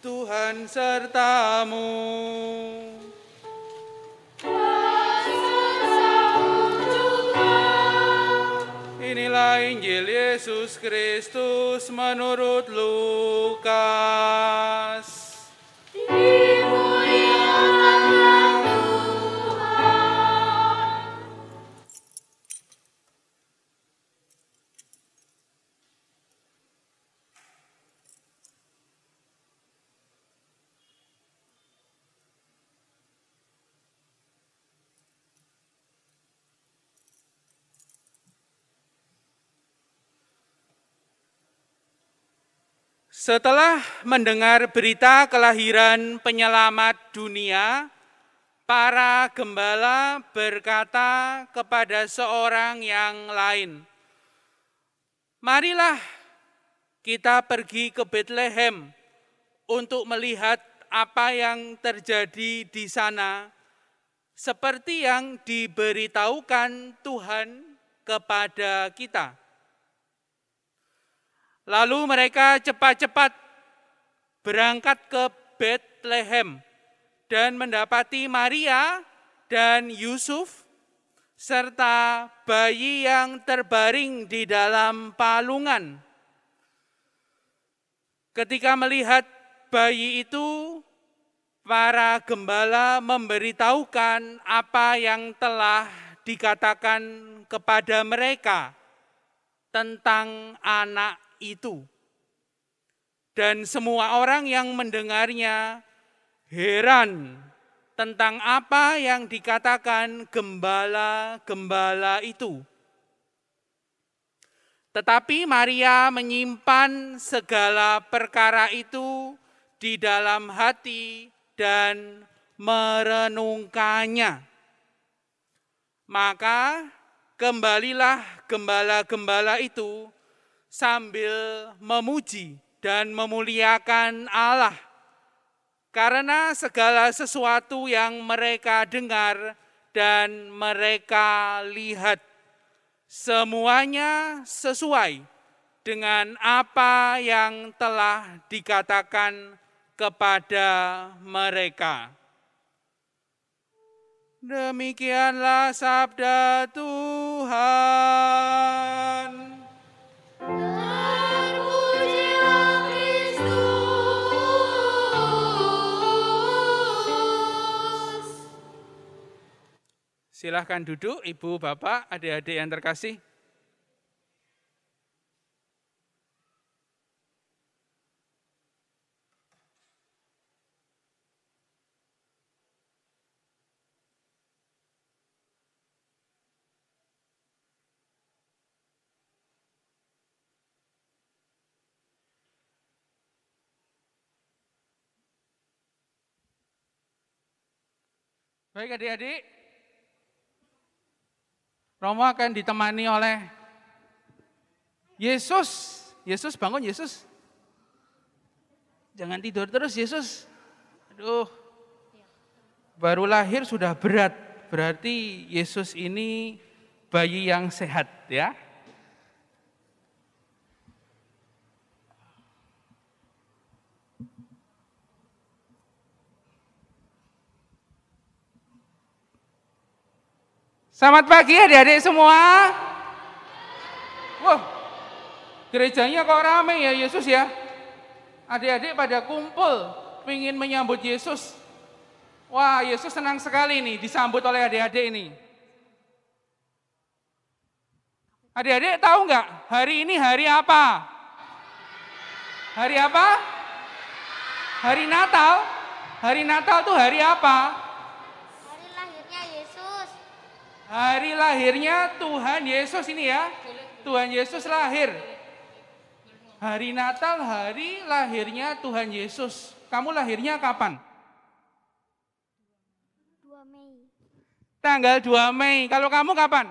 Tuhan sertamu. Inilah Injil Yesus Kristus menurut Lukas. Setelah mendengar berita kelahiran penyelamat dunia, para gembala berkata kepada seorang yang lain, "Marilah kita pergi ke Bethlehem untuk melihat apa yang terjadi di sana, seperti yang diberitahukan Tuhan kepada kita." Lalu mereka cepat-cepat berangkat ke Bethlehem dan mendapati Maria dan Yusuf serta bayi yang terbaring di dalam palungan. Ketika melihat bayi itu, para gembala memberitahukan apa yang telah dikatakan kepada mereka tentang anak itu. Dan semua orang yang mendengarnya heran tentang apa yang dikatakan gembala-gembala itu. Tetapi Maria menyimpan segala perkara itu di dalam hati dan merenungkannya. Maka kembalilah gembala-gembala itu sambil memuji dan memuliakan Allah. Karena segala sesuatu yang mereka dengar dan mereka lihat, semuanya sesuai dengan apa yang telah dikatakan kepada mereka. Demikianlah sabda Tuhan. Silahkan duduk, ibu, bapak, adik-adik yang terkasih. Baik adik-adik, Romo akan ditemani oleh Yesus. Yesus bangun Yesus. Jangan tidur terus Yesus. Aduh. Baru lahir sudah berat. Berarti Yesus ini bayi yang sehat ya. Selamat pagi adik-adik semua. Wah, gerejanya kok rame ya Yesus ya. Adik-adik pada kumpul, ingin menyambut Yesus. Wah, Yesus senang sekali nih disambut oleh adik-adik ini. Adik-adik tahu nggak hari ini hari apa? Hari apa? Hari Natal. Hari Natal tuh hari apa? Hari lahirnya Tuhan Yesus ini ya. Tuhan Yesus lahir. Hari Natal, hari lahirnya Tuhan Yesus. Kamu lahirnya kapan? 2 Mei. Tanggal 2 Mei. Kalau kamu kapan?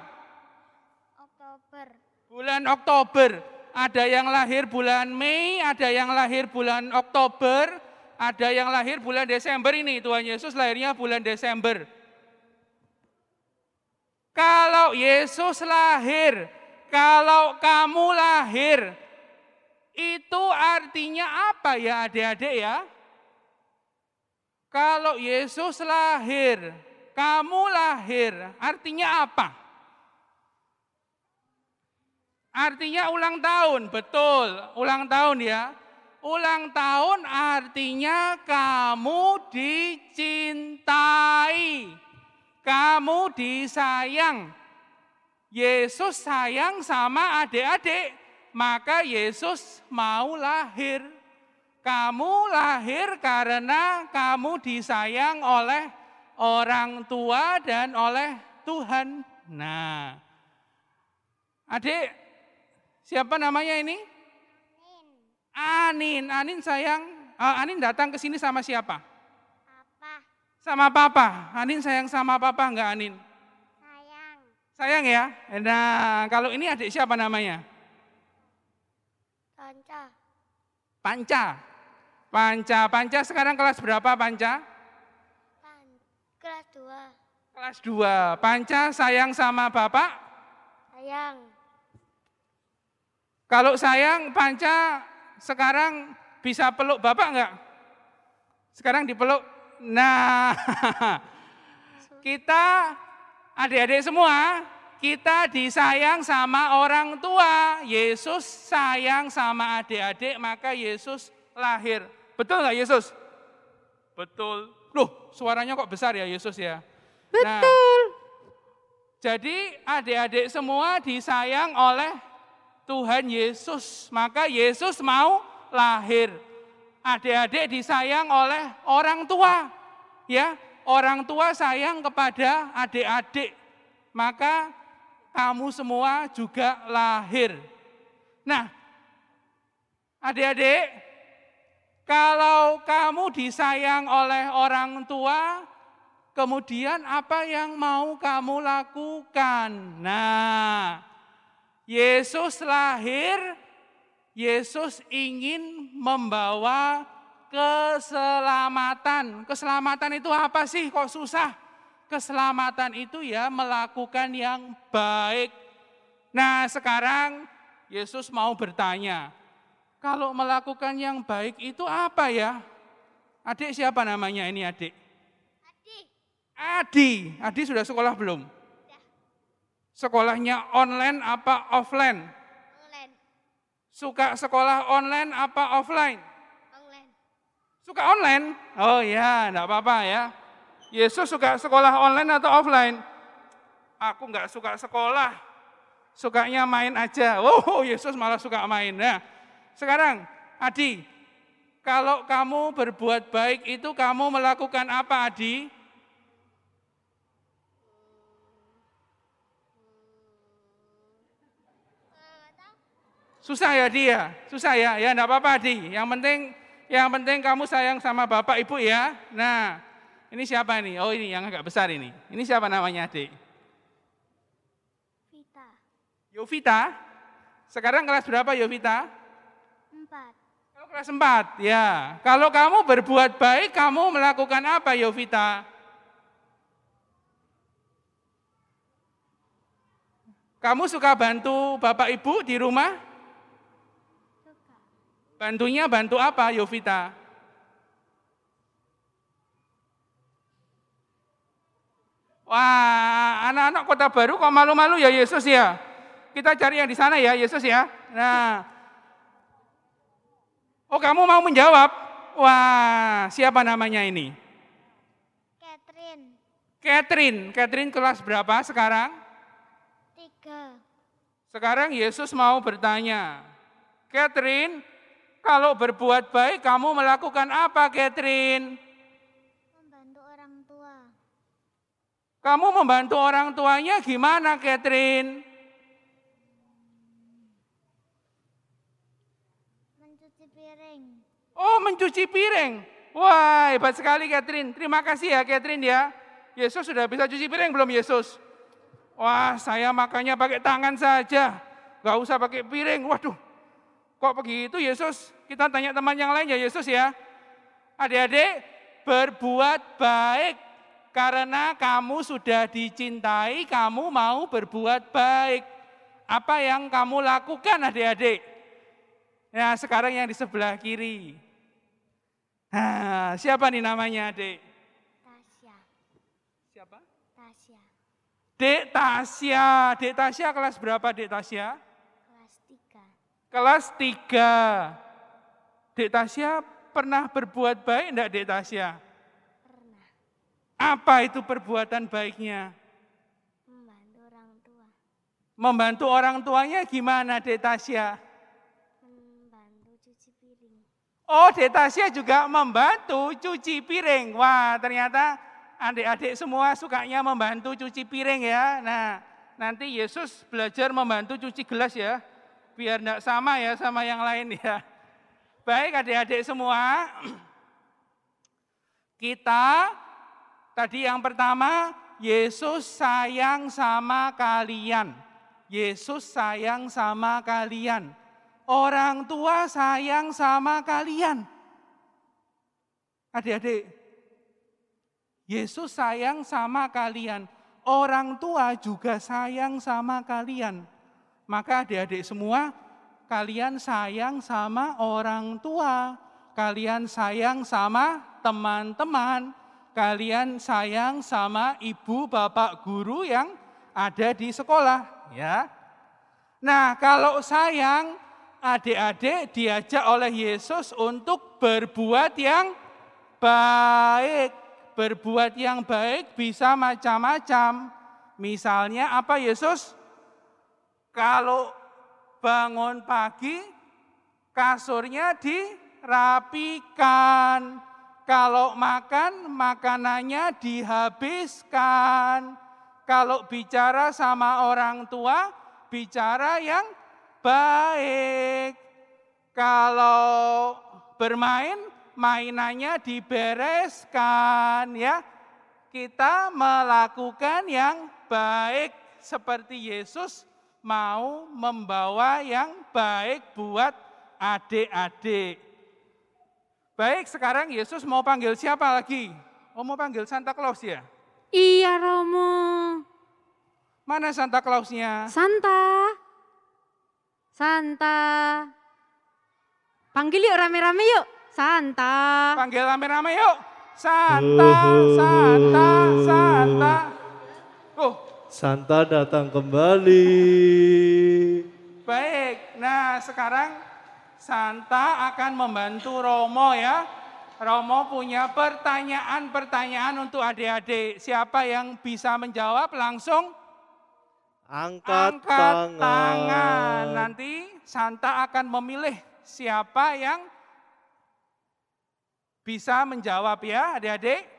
Oktober. Bulan Oktober. Ada yang lahir bulan Mei, ada yang lahir bulan Oktober, ada yang lahir bulan Desember ini. Tuhan Yesus lahirnya bulan Desember. Kalau Yesus lahir, kalau kamu lahir, itu artinya apa ya adik-adik ya? Kalau Yesus lahir, kamu lahir, artinya apa? Artinya ulang tahun, betul, ulang tahun ya. Ulang tahun artinya kamu dicintai, kamu disayang. Yesus sayang sama adik-adik, maka Yesus mau lahir. Kamu lahir karena kamu disayang oleh orang tua dan oleh Tuhan. Nah, adik, siapa namanya ini? Anin. Anin sayang, uh, Anin datang ke sini sama siapa? Sama papa. Anin sayang sama papa enggak Anin? Sayang. Sayang ya? Nah, kalau ini adik siapa namanya? Tonca. Panca. Panca. Panca sekarang kelas berapa Panca? Pan. Kelas 2. Kelas 2. Panca sayang sama Bapak? Sayang. Kalau sayang Panca sekarang bisa peluk Bapak enggak? Sekarang dipeluk. Nah, kita adik-adik semua, kita disayang sama orang tua. Yesus sayang sama adik-adik, maka Yesus lahir. Betul nggak Yesus? Betul. Loh, suaranya kok besar ya Yesus ya? Betul. Nah, jadi adik-adik semua disayang oleh Tuhan Yesus. Maka Yesus mau lahir. Adik-adik disayang oleh orang tua. Ya, orang tua sayang kepada adik-adik. Maka kamu semua juga lahir. Nah, adik-adik, kalau kamu disayang oleh orang tua, kemudian apa yang mau kamu lakukan? Nah, Yesus lahir, Yesus ingin membawa keselamatan. Keselamatan itu apa sih? Kok susah? Keselamatan itu ya melakukan yang baik. Nah, sekarang Yesus mau bertanya, kalau melakukan yang baik itu apa ya? Adik siapa namanya ini adik? Adi. Adi. Adi sudah sekolah belum? Sekolahnya online apa offline? Suka sekolah online apa offline? Online. Suka online? Oh ya, enggak apa-apa ya. Yesus suka sekolah online atau offline? Aku enggak suka sekolah. Sukanya main aja. Oh, Yesus malah suka main. Nah, sekarang Adi, kalau kamu berbuat baik itu kamu melakukan apa Adi? Susah ya dia, susah ya, ya enggak apa-apa Adi. Yang penting, yang penting kamu sayang sama bapak ibu ya. Nah, ini siapa ini? Oh ini yang agak besar ini. Ini siapa namanya adik? Vita. Yovita. Sekarang kelas berapa Yovita? Empat. Kalau kelas 4, ya. Kalau kamu berbuat baik, kamu melakukan apa Yovita? Kamu suka bantu bapak ibu di rumah? Bantunya bantu apa Yovita? Wah, anak-anak kota baru kok malu-malu ya Yesus ya. Kita cari yang di sana ya Yesus ya. Nah, oh kamu mau menjawab? Wah, siapa namanya ini? Catherine. Catherine. Catherine kelas berapa sekarang? Tiga. Sekarang Yesus mau bertanya, Catherine, kalau berbuat baik kamu melakukan apa Catherine? Membantu orang tua. Kamu membantu orang tuanya gimana Catherine? Mencuci piring. Oh mencuci piring. Wah hebat sekali Catherine. Terima kasih ya Catherine ya. Yesus sudah bisa cuci piring belum Yesus? Wah saya makannya pakai tangan saja. Gak usah pakai piring. Waduh Kok begitu Yesus? Kita tanya teman yang lain ya Yesus ya. Adik-adik, berbuat baik karena kamu sudah dicintai, kamu mau berbuat baik. Apa yang kamu lakukan adik-adik? Nah sekarang yang di sebelah kiri. Nah, siapa nih namanya adik? Tasya. Siapa? Tasya. Dek Tasya. Dek Tasya kelas berapa Dek Tasya? Kelas 3. Kelas 3. Dek Tasya pernah berbuat baik enggak Dek Tasya? Pernah Apa itu perbuatan baiknya? membantu orang tua. Membantu orang tuanya gimana Dek Tasya? Membantu cuci piring. Oh, Dek Tasya juga membantu cuci piring. Wah, ternyata adik-adik semua sukanya membantu cuci piring ya. Nah, nanti Yesus belajar membantu cuci gelas ya. Biar enggak sama ya sama yang lain ya. Baik adik-adik semua. Kita tadi yang pertama, Yesus sayang sama kalian. Yesus sayang sama kalian. Orang tua sayang sama kalian. Adik-adik, Yesus sayang sama kalian. Orang tua juga sayang sama kalian. Maka adik-adik semua, kalian sayang sama orang tua. Kalian sayang sama teman-teman. Kalian sayang sama ibu bapak guru yang ada di sekolah. Ya. Nah kalau sayang, adik-adik diajak oleh Yesus untuk berbuat yang baik. Berbuat yang baik bisa macam-macam. Misalnya apa Yesus? Kalau bangun pagi, kasurnya dirapikan. Kalau makan, makanannya dihabiskan. Kalau bicara sama orang tua, bicara yang baik. Kalau bermain, mainannya dibereskan ya. Kita melakukan yang baik seperti Yesus mau membawa yang baik buat adik-adik. Baik, sekarang Yesus mau panggil siapa lagi? Oh, mau panggil Santa Claus ya? Iya Romo. Mana Santa Clausnya? Santa. Santa. Panggil yuk rame-rame yuk. Santa. Panggil rame-rame yuk. Santa, Santa, Santa. Oh, Santa datang kembali. baik. Nah, sekarang Santa akan membantu Romo ya. Romo punya pertanyaan-pertanyaan untuk adik-adik. Siapa yang bisa menjawab langsung Angkat, angkat tangan. tangan. Nanti Santa akan memilih siapa yang bisa menjawab ya adik-adik.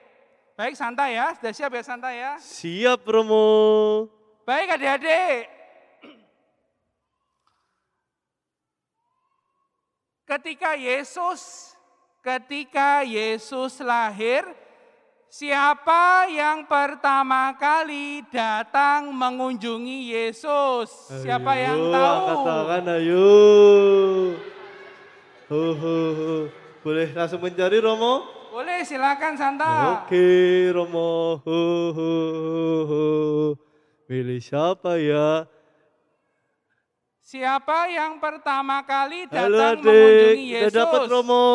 Baik Santa ya, sudah siap ya Santa ya? Siap Romo. Baik adik-adik. Ketika Yesus ketika Yesus lahir, siapa yang pertama kali datang mengunjungi Yesus? Siapa yang tahu? Angkat tangan ayo. Ho, ho, ho. Boleh langsung mencari Romo? Boleh silakan Santa. Oke Romo. Ho, ho, ho. Pilih siapa ya? Siapa yang pertama kali Halo datang adik, mengunjungi udah Yesus? dapat Romo.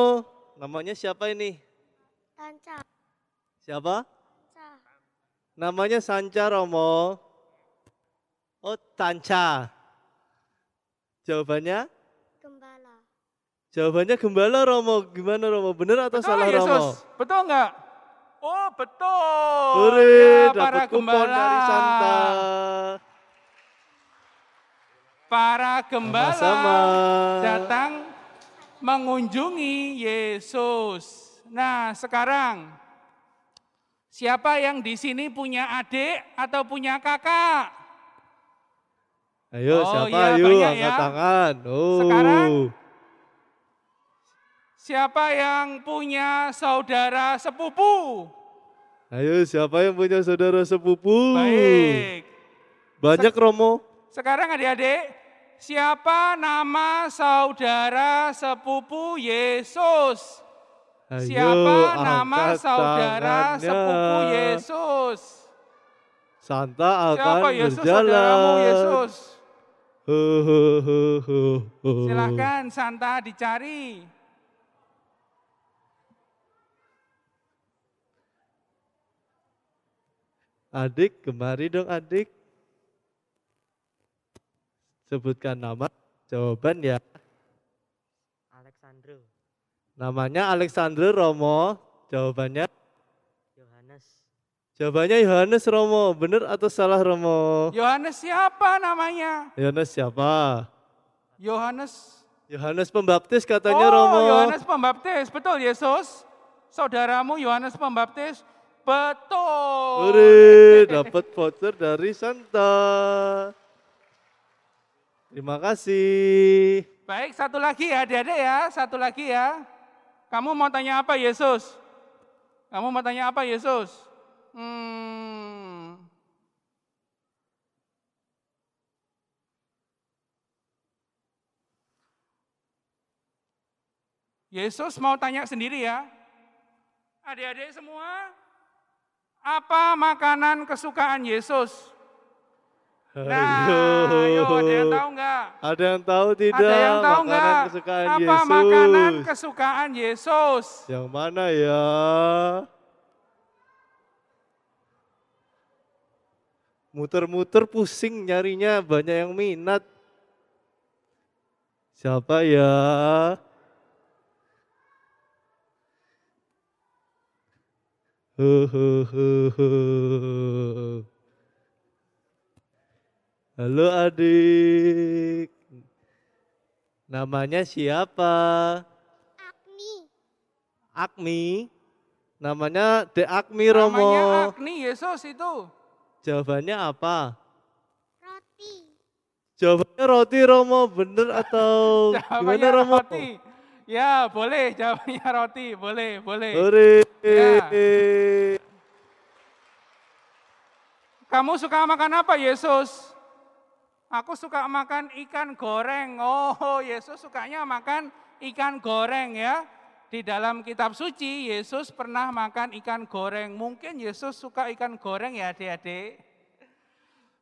Namanya siapa ini? Tanca. Siapa? Ca. Namanya Sanca Romo. Oh, Tanca. Jawabannya? Jawabannya gembala Romo. Gimana Romo? Benar atau Betul salah Yesus? Romo? Betul enggak? Oh betul. Hore, Ya, para gembala. dari Santa. Para gembala Sama-sama. datang mengunjungi Yesus. Nah, sekarang siapa yang di sini punya adik atau punya kakak? Ayo, Oh, siapa? iya, Ayo, angkat ya. tangan. Oh. Sekarang Siapa yang punya saudara sepupu? Ayo, siapa yang punya saudara sepupu? Baik. Banyak Romo. Sekarang adik-adik, siapa nama saudara sepupu Yesus? Ayo, Siapa nama saudara tangannya. sepupu Yesus? Santa akan Siapa Yesus berjalan. saudaramu Yesus? Ho, ho, ho, ho, ho. Silahkan Santa dicari. Adik, kemari dong adik. Sebutkan nama, jawaban ya. Alexandro Namanya Alexander Romo, jawabannya Yohanes Jawabannya Yohanes Romo, benar atau salah Romo? Yohanes siapa namanya? Yohanes siapa? Yohanes. Yohanes Pembaptis katanya oh, Romo. Yohanes Pembaptis, betul Yesus. Saudaramu Yohanes Pembaptis, betul. Ure, dapat voucher dari Santa. Terima kasih. Baik, satu lagi ya, adik-adik ya, satu lagi ya. Kamu mau tanya apa Yesus? Kamu mau tanya apa Yesus? Hmm. Yesus mau tanya sendiri ya. Adik-adik semua, apa makanan kesukaan Yesus? Nah, ayo ada yang tahu nggak? Ada yang tahu tidak? Ada yang tahu nggak? kesukaan Apa Yesus? makanan kesukaan Yesus? Yang mana ya? Muter-muter pusing nyarinya, banyak yang minat. Siapa ya? Halo adik. Namanya siapa? Agni. Akmi. Namanya De Akmi Romo. Namanya Agni Yesus itu. Jawabannya apa? Roti. Jawabannya roti Romo, bener atau gimana Romo? roti. Ya boleh, jawabannya roti, boleh, boleh. Hore. Ya. Kamu suka makan apa Yesus? Aku suka makan ikan goreng. Oh, Yesus sukanya makan ikan goreng ya. Di dalam kitab suci, Yesus pernah makan ikan goreng. Mungkin Yesus suka ikan goreng ya adik-adik.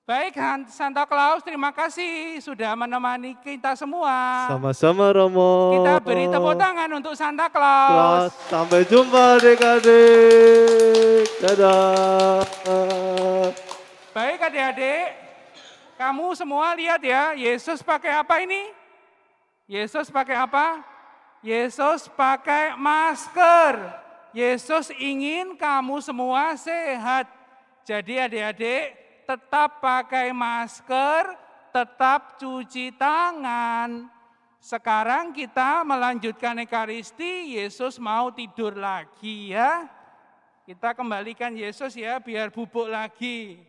Baik, Santa Claus terima kasih sudah menemani kita semua. Sama-sama Romo. Kita beri tepuk tangan untuk Santa. Claus. Sampai jumpa adik-adik. Dadah. Baik adik-adik, kamu semua lihat ya, Yesus pakai apa ini? Yesus pakai apa? Yesus pakai masker. Yesus ingin kamu semua sehat. Jadi adik-adik tetap pakai masker, tetap cuci tangan. Sekarang kita melanjutkan Ekaristi, Yesus mau tidur lagi ya. Kita kembalikan Yesus ya biar bubuk lagi.